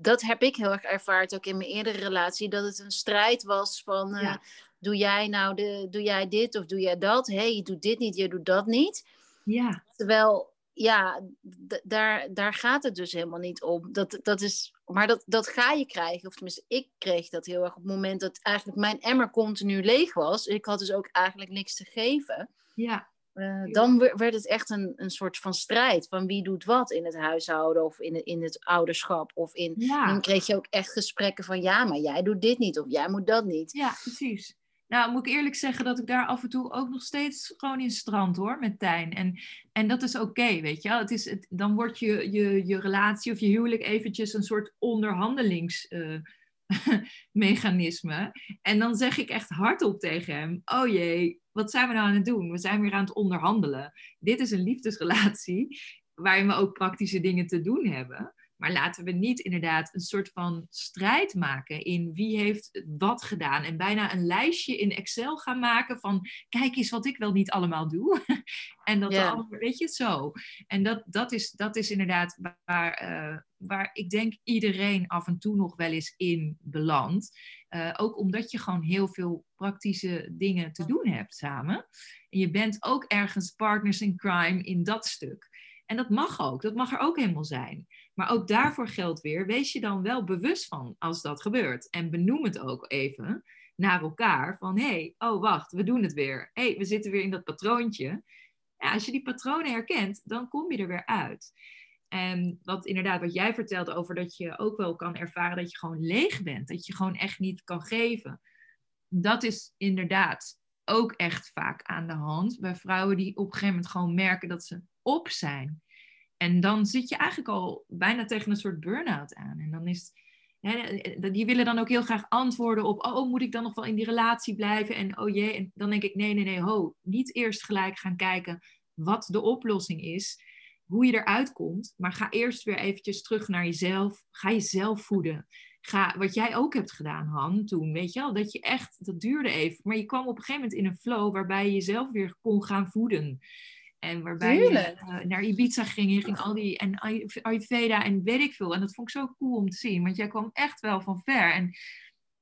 Dat heb ik heel erg ervaard ook in mijn eerdere relatie. Dat het een strijd was van. eh. Doe jij nou de, doe jij dit of doe jij dat? Hé, hey, je doet dit niet, je doet dat niet. Ja, Terwijl, ja, daar, daar gaat het dus helemaal niet om. Dat, dat is, maar dat, dat ga je krijgen. Of tenminste, ik kreeg dat heel erg op het moment dat eigenlijk mijn emmer continu leeg was. Ik had dus ook eigenlijk niks te geven. ja, Eh, dan we- werd het echt een, een soort van strijd van wie doet wat in het huishouden of in, het- in het ouderschap. Of in, ja. Dan kreeg je ook echt gesprekken van ja, maar jij doet dit niet of jij moet dat niet. Ja, precies. Nou, moet ik eerlijk zeggen dat ik daar af en toe ook nog steeds gewoon in strand hoor, met Tijn. En, en dat is oké, weet je wel. Het is, het, dan wordt je, je, je relatie of je huwelijk eventjes een soort onderhandelingsmechanisme. en dan zeg ik echt hardop tegen hem, oh jee, wat zijn we nou aan het doen? We zijn weer aan het onderhandelen. Dit is een liefdesrelatie waarin we ook praktische dingen te doen hebben. Maar laten we niet inderdaad een soort van strijd maken in wie heeft wat gedaan. En bijna een lijstje in Excel gaan maken van kijk eens wat ik wel niet allemaal doe. en dat ander, weet je het zo. En dat, dat, is, dat is inderdaad waar, eh, waar ik denk iedereen af en toe nog wel eens in belandt. Eh, ook omdat je gewoon heel veel praktische dingen te doen hebt samen. En je bent ook ergens partners in crime in dat stuk. En dat mag ook, dat mag er ook helemaal zijn. Maar ook daarvoor geldt weer, wees je dan wel bewust van als dat gebeurt. En benoem het ook even naar elkaar van, hé, hey, oh wacht, we doen het weer. Hé, hey, we zitten weer in dat patroontje. Als je die patronen herkent, dan kom je er weer uit. En wat inderdaad, wat jij vertelde over dat je ook wel kan ervaren dat je gewoon leeg bent. Dat je gewoon echt niet kan geven. Dat is inderdaad ook echt vaak aan de hand bij vrouwen die op een gegeven moment gewoon merken dat ze op zijn. En dan zit je eigenlijk al bijna tegen een soort burn-out aan. En dan is hè, die willen dan ook heel graag antwoorden op, oh, moet ik dan nog wel in die relatie blijven? En oh jee, en dan denk ik, nee, nee, nee, ho, niet eerst gelijk gaan kijken wat de oplossing is, hoe je eruit komt, maar ga eerst weer eventjes terug naar jezelf. Ga jezelf voeden. Ga, wat jij ook hebt gedaan, Han, toen, weet je wel, dat je echt, dat duurde even, maar je kwam op een gegeven moment in een flow waarbij je jezelf weer kon gaan voeden. En waarbij je uh, naar Ibiza ging, je ging al die, en Ayurveda en weet ik veel. En dat vond ik zo cool om te zien, want jij kwam echt wel van ver. En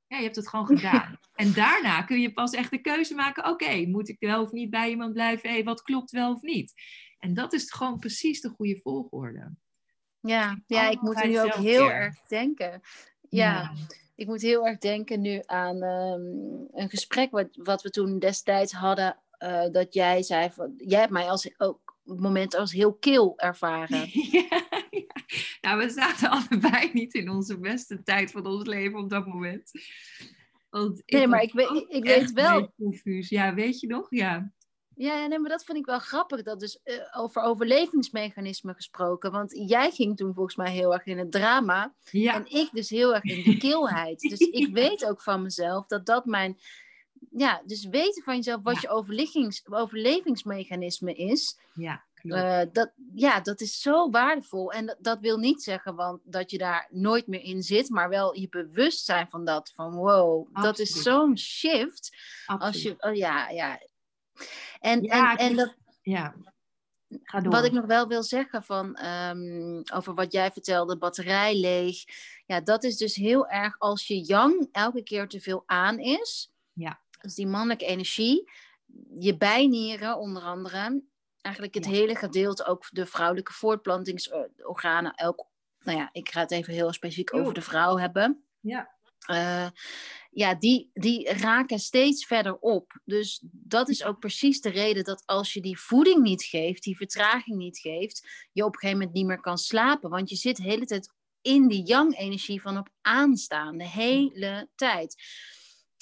ja, je hebt het gewoon gedaan. en daarna kun je pas echt de keuze maken, oké, okay, moet ik wel of niet bij iemand blijven? Hey, wat klopt wel of niet? En dat is gewoon precies de goede volgorde. Ja, ja ik moet er nu ook heel erg denken. Ja, Ja. ik moet heel erg denken nu aan ehm, een gesprek wat, wat we toen destijds hadden. Eh, dat jij zei van, jij hebt mij als ook het moment als heel kil ervaren. ja, ja. Nou, we zaten allebei niet in onze beste tijd van ons leven op dat moment. Want Nee, maar ik weet- ik weet wel-. Ja, weet je nog? Ja. Ja, nee, maar dat vind ik wel grappig. Dat dus eh, over overlevingsmechanismen gesproken. Want jij ging toen volgens mij heel erg in het drama. Ja. En ik dus heel erg in de kilheid. Dus ik weet ook van mezelf dat dat mijn, ja, dus weten van jezelf wat je overlevings, overlevingsmechanisme is. Ja, uh, dat, ja, dat is zo waardevol. En dat, dat, wil niet zeggen want, dat je daar nooit meer in zit, maar wel je bewustzijn van dat. Van wow, dat is zo'n shift. Absoluut. Als je, oh, ja, ja. En, en, en dat, ja. Ga door. Wat ik nog wel wil zeggen van, um, over wat jij vertelde, batterij leeg. Ja, dat is dus heel erg als je yang elke keer te veel aan is. Ja. Dus die mannelijke energie, je bijnieren onder andere, eigenlijk het hele gedeelte, ook de vrouwelijke voortplantingsorganen, elk, nou ja, ik ga het even heel specifiek over de vrouw hebben. Ja. Uh, ja, die, die raken steeds verder op. Dus dat is ook precies de reden dat als je die voeding niet geeft, die vertraging niet geeft, je op een gegeven moment niet meer kan slapen. Want je zit de hele tijd in die yang-energie van op aanstaan, de hele tijd.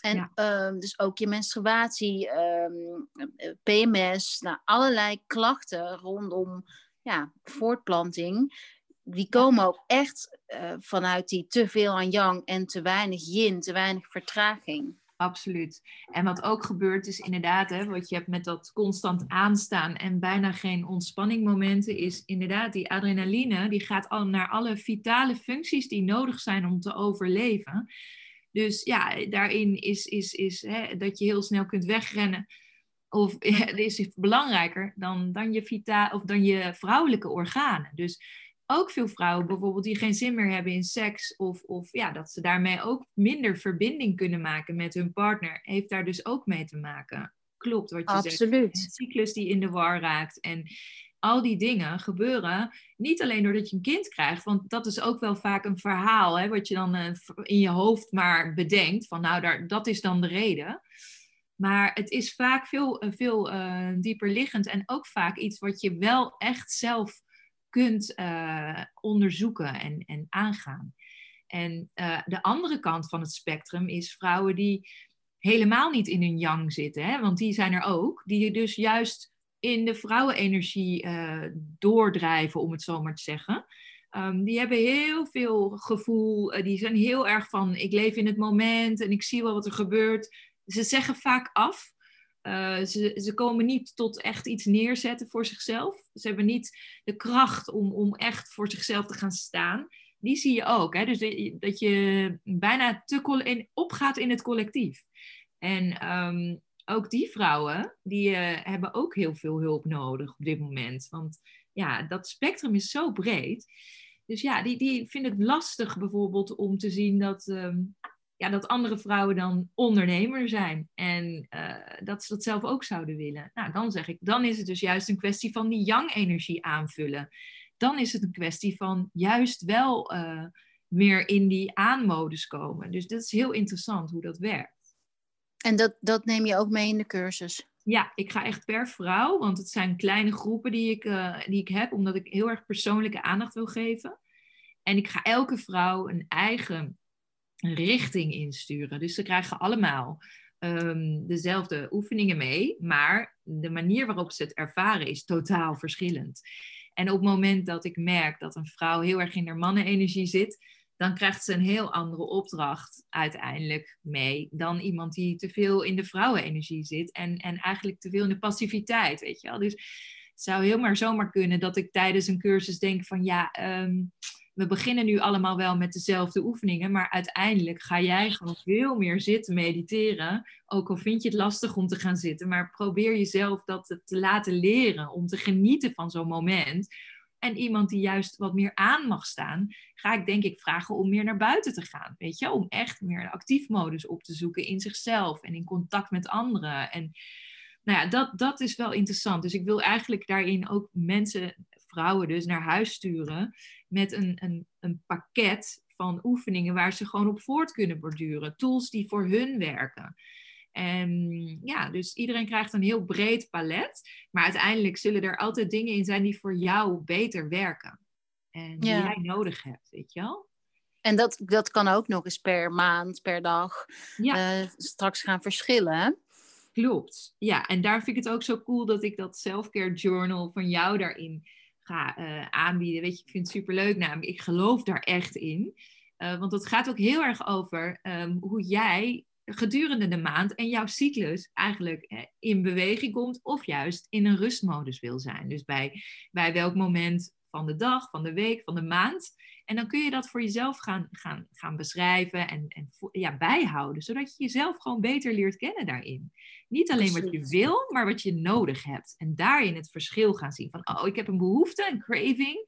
En ehm, dus ook je menstruatie, um, ehm, PMS, nou, allerlei klachten rondom ja, voortplanting. Die komen ook echt uh, vanuit die te veel aan yang en te weinig yin, te weinig vertraging. Absoluut. En wat ook gebeurt is inderdaad, hè, wat je hebt met dat constant aanstaan en bijna geen ontspanningmomenten, is inderdaad die adrenaline, die gaat al naar alle vitale functies die nodig zijn om te overleven. Dus ja, daarin is, is, is hè, dat je heel snel kunt wegrennen. Of ja, is belangrijker dan, dan, je vita of dan je vrouwelijke organen. Dus ook veel vrouwen bijvoorbeeld die geen zin meer hebben in seks. Of, of ja, dat ze daarmee ook minder verbinding kunnen maken met hun partner. Heeft daar dus ook mee te maken. Klopt wat je Absoluut. zegt. Een cyclus die in de war raakt. En al die dingen gebeuren niet alleen doordat je een kind krijgt, want dat is ook wel vaak een verhaal, hè, wat je dan uh, in je hoofd maar bedenkt, van nou, daar, dat is dan de reden. Maar het is vaak veel, uh, veel uh, dieper liggend en ook vaak iets wat je wel echt zelf kunt onderzoeken en, en aangaan. En de andere kant van het spectrum is vrouwen die helemaal niet in hun yang zitten, hè, want die zijn er ook, die dus juist in de vrouwenenergie uh, doordrijven, om het zo maar te zeggen. Um, die hebben heel veel gevoel, uh, die zijn heel erg van ik leef in het moment en ik zie wel wat er gebeurt. Ze zeggen vaak af. Uh, ze, ze komen niet tot echt iets neerzetten voor zichzelf. Ze hebben niet de kracht om, om echt voor zichzelf te gaan staan. Die zie je ook. Hè? Dus dat je bijna te in, opgaat in het collectief. En um, ook die vrouwen, die uh, hebben ook heel veel hulp nodig op dit moment. Want ja, dat spectrum is zo breed. Dus ja, die, die vinden het lastig bijvoorbeeld om te zien dat, um, ja, dat andere vrouwen dan ondernemer zijn. En uh, dat ze dat zelf ook zouden willen. Nou, dan zeg ik, dan is het dus juist een kwestie van die yang-energie aanvullen. Dan is het een kwestie van juist wel uh, meer in die aanmodus komen. Dus dat is heel interessant hoe dat werkt. En dat, dat neem je ook mee in de cursus? Ja, ik ga echt per vrouw, want het zijn kleine groepen die ik, uh, die ik heb, omdat ik heel erg persoonlijke aandacht wil geven. En ik ga elke vrouw een eigen richting insturen. Dus ze krijgen allemaal um, dezelfde oefeningen mee, maar de manier waarop ze het ervaren is totaal verschillend. En op het moment dat ik merk dat een vrouw heel erg in haar mannenenergie zit, dan krijgt ze een heel andere opdracht uiteindelijk mee dan iemand die te veel in de vrouwenenergie zit en, en eigenlijk te veel in de passiviteit, weet je wel. Dus het zou heel maar zomaar kunnen dat ik tijdens een cursus denk van ja, ehm, we beginnen nu allemaal wel met dezelfde oefeningen, maar uiteindelijk ga jij gewoon veel meer zitten mediteren, ook al vind je het lastig om te gaan zitten, maar probeer jezelf dat te laten leren, om te genieten van zo'n moment, en iemand die juist wat meer aan mag staan, ga ik denk ik vragen om meer naar buiten te gaan. Weet je, om echt meer een actief modus op te zoeken in zichzelf en in contact met anderen. En nou ja, dat, dat is wel interessant. Dus ik wil eigenlijk daarin ook mensen, vrouwen dus, naar huis sturen met een, een, een pakket van oefeningen waar ze gewoon op voort kunnen borduren. Tools die voor hun werken. En ja, dus iedereen krijgt een heel breed palet. Maar uiteindelijk zullen er altijd dingen in zijn die voor jou beter werken. En die jij nodig hebt, weet je wel? En dat, dat kan ook nog eens per maand, per dag ja. uh, straks gaan verschillen. Klopt. Ja, en daar vind ik het ook zo cool dat ik dat selfcare journal van jou daarin ga uh, aanbieden. Weet je, ik vind het superleuk namelijk. Ik geloof daar echt in. Uh, want het gaat ook heel erg over um, hoe jij gedurende de maand en jouw cyclus eigenlijk in beweging komt of juist in een rustmodus wil zijn. Dus bij, bij welk moment van de dag, van de week, van de maand. En dan kun je dat voor jezelf gaan, gaan, gaan beschrijven en, en ja, bijhouden, zodat je jezelf gewoon beter leert kennen daarin. Niet alleen wat je wil, maar wat je nodig hebt. En daarin het verschil gaan zien van, oh, ik heb een behoefte, een craving.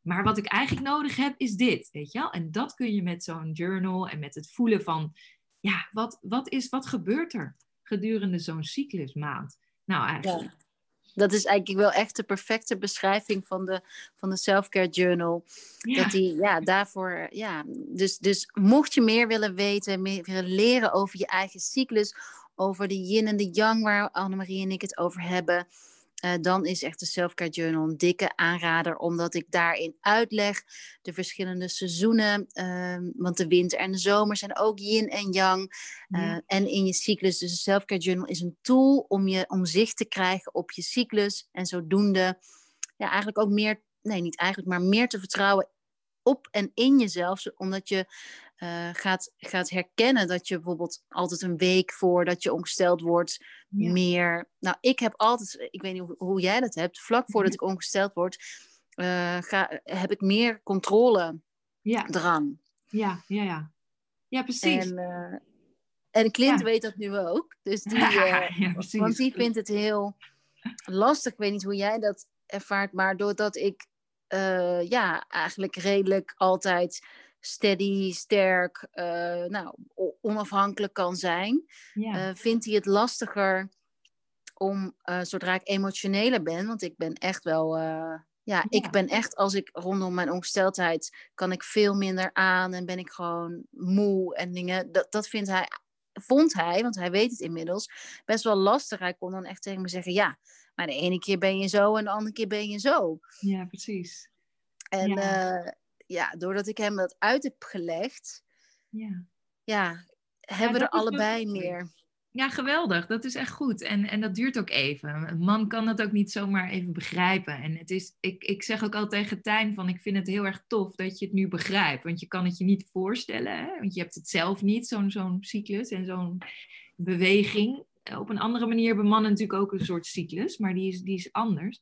Maar wat ik eigenlijk nodig heb, is dit, weet je wel? En dat kun je met zo'n journal en met het voelen van, ja, wat, wat, is, wat gebeurt er gedurende zo'n cyclusmaand? Nou, eigenlijk. Dat is eigenlijk wel echt de perfecte beschrijving van de, van de Self-Care Journal. Dat die, ja, daarvoor, ja. Dus, dus mocht je meer willen weten, meer willen leren over je eigen cyclus, over de yin en de yang, waar Annemarie en ik het over hebben, uh, dan is echt de Selfcare Journal een dikke aanrader, omdat ik daarin uitleg de verschillende seizoenen. Uh, want de winter en de zomer zijn ook yin en yang. Uh, En in je cyclus. Dus de Selfcare Journal is een tool om, je, om zicht te krijgen op je cyclus. En zodoende ja, eigenlijk ook meer, nee, niet eigenlijk, maar meer te vertrouwen op en in jezelf, omdat je uh, gaat, gaat herkennen dat je bijvoorbeeld altijd een week voordat je ongesteld wordt, meer. Nou, ik heb altijd, ik weet niet hoe, hoe jij dat hebt, vlak voordat ik ongesteld word, uh, ga, heb ik meer controle ja. drang. Ja, ja, ja. Ja, precies. En, uh, en Clint weet dat nu ook. Dus die, want die vindt het heel lastig. Ik weet niet hoe jij dat ervaart, maar doordat ik ja, eigenlijk redelijk altijd steady, sterk, uh, nou, onafhankelijk kan zijn, ja. uh, vindt hij het lastiger om, uh, zodra ik emotioneler ben, want ik ben echt wel, ja, ja, ik ben echt, als ik rondom mijn ongesteldheid, kan ik veel minder aan en ben ik gewoon moe en dingen. Dat, dat vindt hij, vond hij, want hij weet het inmiddels, best wel lastig. Hij kon dan echt tegen me zeggen, ja, maar de ene keer ben je zo en de andere keer ben je zo. Ja, precies. En ja ja, doordat ik hem dat uit heb gelegd, ja, ja hebben we er allebei meer. Ja, geweldig. Dat is echt goed. En, en dat duurt ook even. Een man kan dat ook niet zomaar even begrijpen. En het is, ik, ik zeg ook al tegen Tijn van, ik vind het heel erg tof dat je het nu begrijpt. Want je kan het je niet voorstellen. Hè? Want je hebt het zelf niet, zo'n zo'n cyclus en zo'n beweging. Op een andere manier hebben mannen natuurlijk ook een soort cyclus, maar die is, die is anders.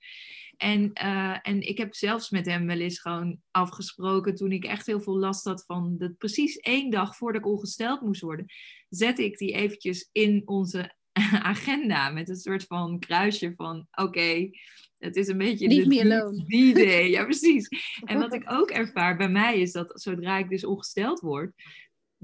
En, uh, en ik heb zelfs met hem wel eens gewoon afgesproken toen ik echt heel veel last had van dat precies één dag voordat ik ongesteld moest worden, zette ik die eventjes in onze agenda met een soort van kruisje van oké, het is een beetje Niet meer die day. Ja, precies. En wat ik ook ervaar bij mij is dat zodra ik dus ongesteld word,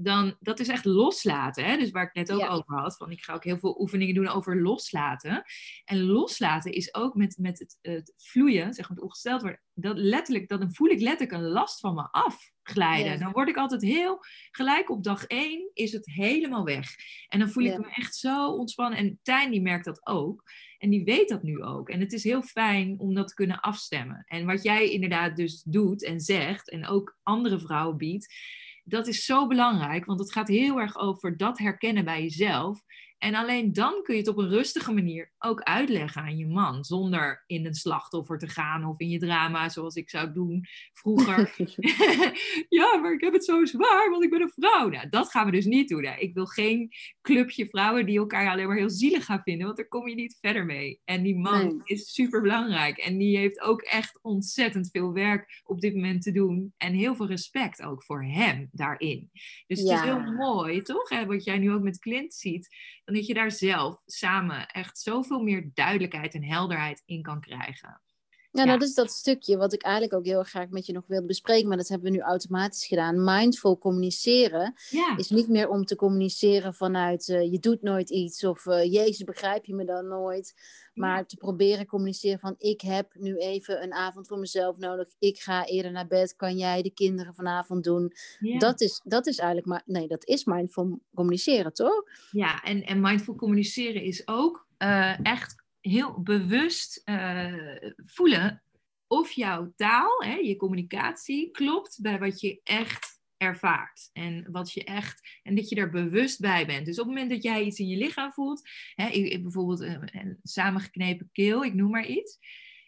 dan dat is echt loslaten. Hè? Dus waar ik net ook over had, van ik ga ook heel veel oefeningen doen over loslaten. En loslaten is ook met, met het, het vloeien, zeg maar, het ongesteld worden, dat letterlijk, dan voel ik letterlijk een last van me afglijden. Dan word ik altijd heel, gelijk op dag één is het helemaal weg. En dan voel ik me echt zo ontspannen. En Tijn die merkt dat ook. En die weet dat nu ook. En het is heel fijn om dat te kunnen afstemmen. En wat jij inderdaad dus doet en zegt, en ook andere vrouwen biedt, dat is zo belangrijk, want het gaat heel erg over dat herkennen bij jezelf. En alleen dan kun je het op een rustige manier ook uitleggen aan je man. Zonder in een slachtoffer te gaan of in je drama zoals ik zou doen vroeger. ja, maar ik heb het zo zwaar, want ik ben een vrouw. Nou, dat gaan we dus niet doen. Hè. Ik wil geen clubje vrouwen die elkaar alleen maar heel zielig gaan vinden. Want daar kom je niet verder mee. En die man is super belangrijk. En die heeft ook echt ontzettend veel werk op dit moment te doen. En heel veel respect ook voor hem daarin. Dus het is heel mooi, toch? Hè, wat jij nu ook met Clint ziet dat je daar zelf samen echt zoveel meer duidelijkheid en helderheid in kan krijgen. Ja, dat is dat stukje wat ik eigenlijk ook heel erg graag met je nog wilde bespreken, maar dat hebben we nu automatisch gedaan. Mindful communiceren is niet meer om te communiceren vanuit uh, je doet nooit iets of uh, Jezus begrijp je me dan nooit, maar te proberen communiceren van ik heb nu even een avond voor mezelf nodig, ik ga eerder naar bed, kan jij de kinderen vanavond doen? Dat, is, dat is eigenlijk, maar nee, dat is mindful communiceren, toch? Ja, en, en mindful communiceren is ook uh, echt heel bewust uh, voelen of jouw taal, hè, je communicatie, klopt bij wat je echt ervaart. En wat je echt, en dat je er bewust bij bent. Dus op het moment dat jij iets in je lichaam voelt, hè, bijvoorbeeld een, een samengeknepen keel, ik noem maar iets.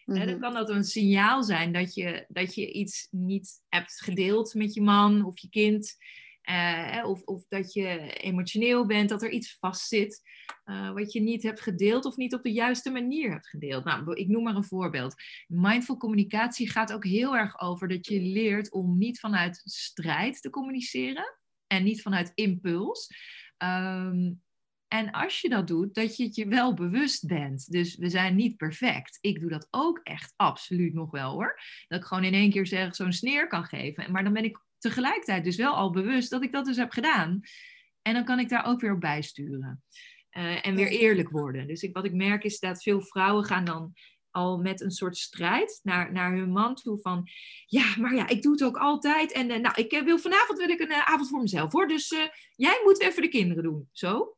dan mhm. kan dat een signaal zijn dat je, dat je iets niet hebt gedeeld met je man of je kind. Uh, of, of dat je emotioneel bent, dat er iets vastzit uh, wat je niet hebt gedeeld of niet op de juiste manier hebt gedeeld. Nou, ik noem maar een voorbeeld. Mindful communicatie gaat ook heel erg over dat je leert om niet vanuit strijd te communiceren en niet vanuit impuls. Um, en als je dat doet, dat je het je wel bewust bent. Dus we zijn niet perfect. Ik doe dat ook echt absoluut nog wel hoor. Dat ik gewoon in één keer zeg zo'n sneer kan geven. Maar dan ben ik tegelijkertijd dus wel al bewust dat ik dat dus heb gedaan. En dan kan ik daar ook weer op bijsturen. Uh, en weer eerlijk worden. Dus ik, wat ik merk is dat veel vrouwen gaan dan al met een soort strijd naar, naar hun man toe van... Ja, maar ja, ik doe het ook altijd. En uh, nou, ik uh, wil vanavond wil ik een avond voor mezelf hoor. Dus jij moet even de kinderen doen. Zo.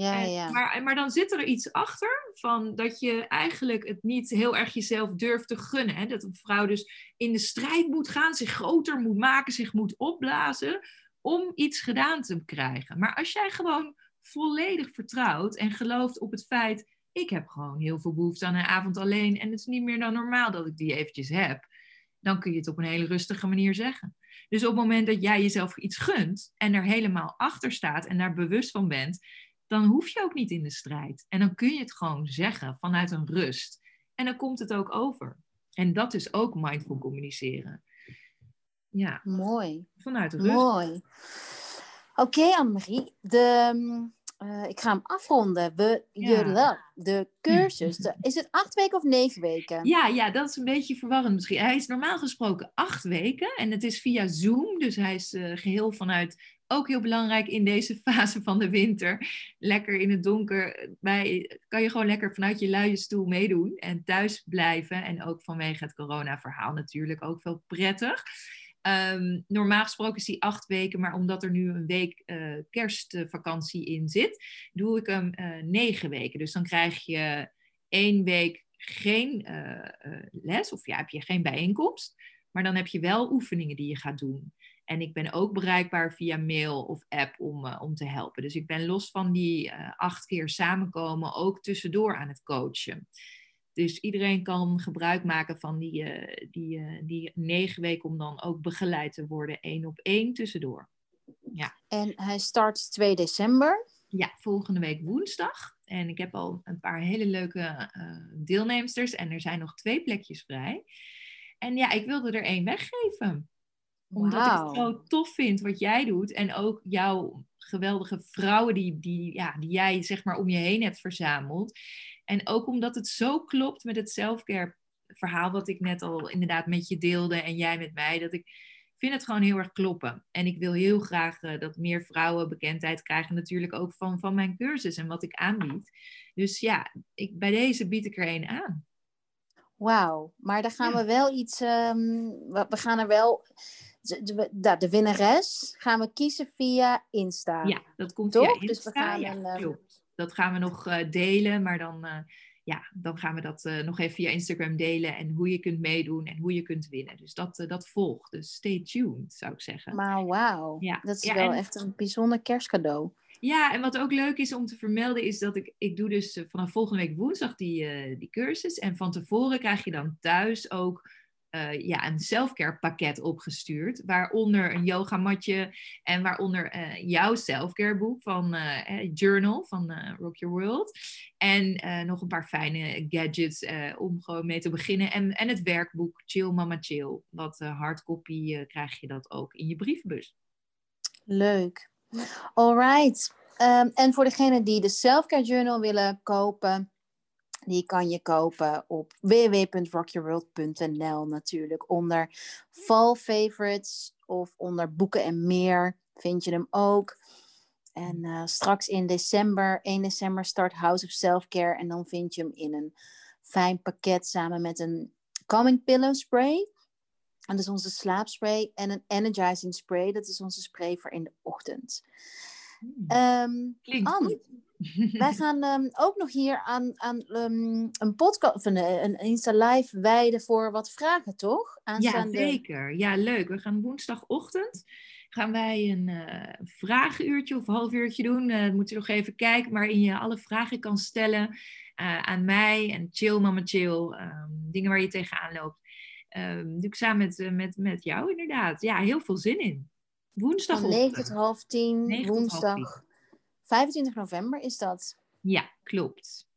Ja, ja. Maar, maar dan zit er iets achter van dat je eigenlijk het niet heel erg jezelf durft te gunnen. Hè? Dat een vrouw dus in de strijd moet gaan, zich groter moet maken, zich moet opblazen om iets gedaan te krijgen. Maar als jij gewoon volledig vertrouwt en gelooft op het feit, ik heb gewoon heel veel behoefte aan een avond alleen en het is niet meer dan normaal dat ik die eventjes heb, dan kun je het op een hele rustige manier zeggen. Dus op het moment dat jij jezelf iets gunt en er helemaal achter staat en daar bewust van bent, dan hoef je ook niet in de strijd. En dan kun je het gewoon zeggen vanuit een rust. En dan komt het ook over. En dat is ook mindful communiceren. Ja. Mooi. Vanuit rust. Mooi. Oké, okay, Annemarie. De, uh, ik ga hem afronden. We, ja. de cursus. De, is het acht weken of negen weken? Ja, ja, dat is een beetje verwarrend misschien. Hij is normaal gesproken acht weken. En het is via Zoom. Dus hij is uh, geheel vanuit ook heel belangrijk in deze fase van de winter. Lekker in het donker. Bij, kan je gewoon lekker vanuit je luie stoel meedoen en thuis blijven. En ook vanwege het corona-verhaal natuurlijk ook veel prettig. Um, normaal gesproken is die acht weken, maar omdat er nu een week uh, kerstvakantie in zit, doe ik hem uh, negen weken. Dus dan krijg je één week geen uh, les, of ja, heb je geen bijeenkomst. Maar dan heb je wel oefeningen die je gaat doen. En ik ben ook bereikbaar via mail of app om, uh, om te helpen. Dus ik ben los van die uh, acht keer samenkomen ook tussendoor aan het coachen. Dus iedereen kan gebruik maken van die, uh, die, die negen weken om dan ook begeleid te worden, één op één tussendoor. Ja. En hij start 2 december. Ja, volgende week woensdag. En ik heb al een paar hele leuke deelnemsters en er zijn nog twee plekjes vrij. En ja, ik wilde er één weggeven omdat ik het zo tof vind wat jij doet. En ook jouw geweldige vrouwen die, die, ja, die jij zeg maar om je heen hebt verzameld. En ook omdat het zo klopt met het selfcare verhaal wat ik net al inderdaad met je deelde en jij met mij. Dat ik vind het gewoon heel erg kloppen. En ik wil heel graag uh, dat meer vrouwen bekendheid krijgen. Natuurlijk ook van, van mijn cursus en wat ik aanbied. Dus ja, ik, bij deze bied ik er één aan. Wauw, maar dan gaan we wel iets. Um, we gaan er wel de, de, de, winnares gaan we kiezen via Insta. Ja, dat komt Toch? Insta. Dus we gaan ja, een, ehm, Dat gaan we nog uh, delen, maar dan, uh, ja, dan gaan we dat uh, nog even via Instagram delen en hoe je kunt meedoen en hoe je kunt winnen. Dus dat, dat volgt. Dus stay tuned, zou ik zeggen. Maar wauw, ja. dat is ja, wel en... echt een bijzonder kerstcadeau. Ja, en wat ook leuk is om te vermelden is dat ik, ik doe dus vanaf volgende week woensdag die, die cursus. En van tevoren krijg je dan thuis ook uh, ja, een selfcare pakket opgestuurd. Waaronder een yogamatje en waaronder uh, jouw selfcare boek van uh, Journal van Rock Your World. En nog een paar fijne gadgets om gewoon mee te beginnen. En, en het werkboek Chill Mama Chill. Wat hardcopy krijg je dat ook in je brievenbus. Leuk. Alright. Um, en voor degene die de Selfcare Journal willen kopen die kan je kopen op www.rockyourworld.nl natuurlijk. Onder Fall Favorites of onder Boeken en Meer vind je hem ook. En uh, straks in december, 1 december, start House of Self-Care. En dan vind je hem in een fijn pakket samen met een Calming Pillow Spray. En dat is onze slaapspray. En een Energizing Spray. Dat is onze spray voor in de ochtend. Um, Klinkt goed. Wij gaan um, ook nog hier aan, aan um, een podcast een, een Insta Live wijden voor wat vragen, toch? Aanstaande... Ja, zeker. Ja, leuk. We gaan woensdagochtend gaan wij een uh, vragenuurtje of half uurtje doen. Uh, moet je nog even kijken, waarin je alle vragen kan stellen uh, aan mij en Chill Mama Chill. Um, dingen waar je tegenaan loopt. Um, doe ik samen met, met, met jou inderdaad. Ja, heel veel zin in. Woensdag. Van 9 tot half 10, 9 tot half woensdag. 25 november is dat. Ja, klopt.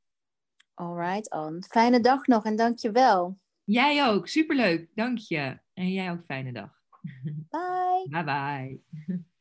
Alright, Anne. Fijne dag nog en dankjewel. Jij ook. Superleuk. Dank je. En jij ook fijne dag. Bye. Bye bye.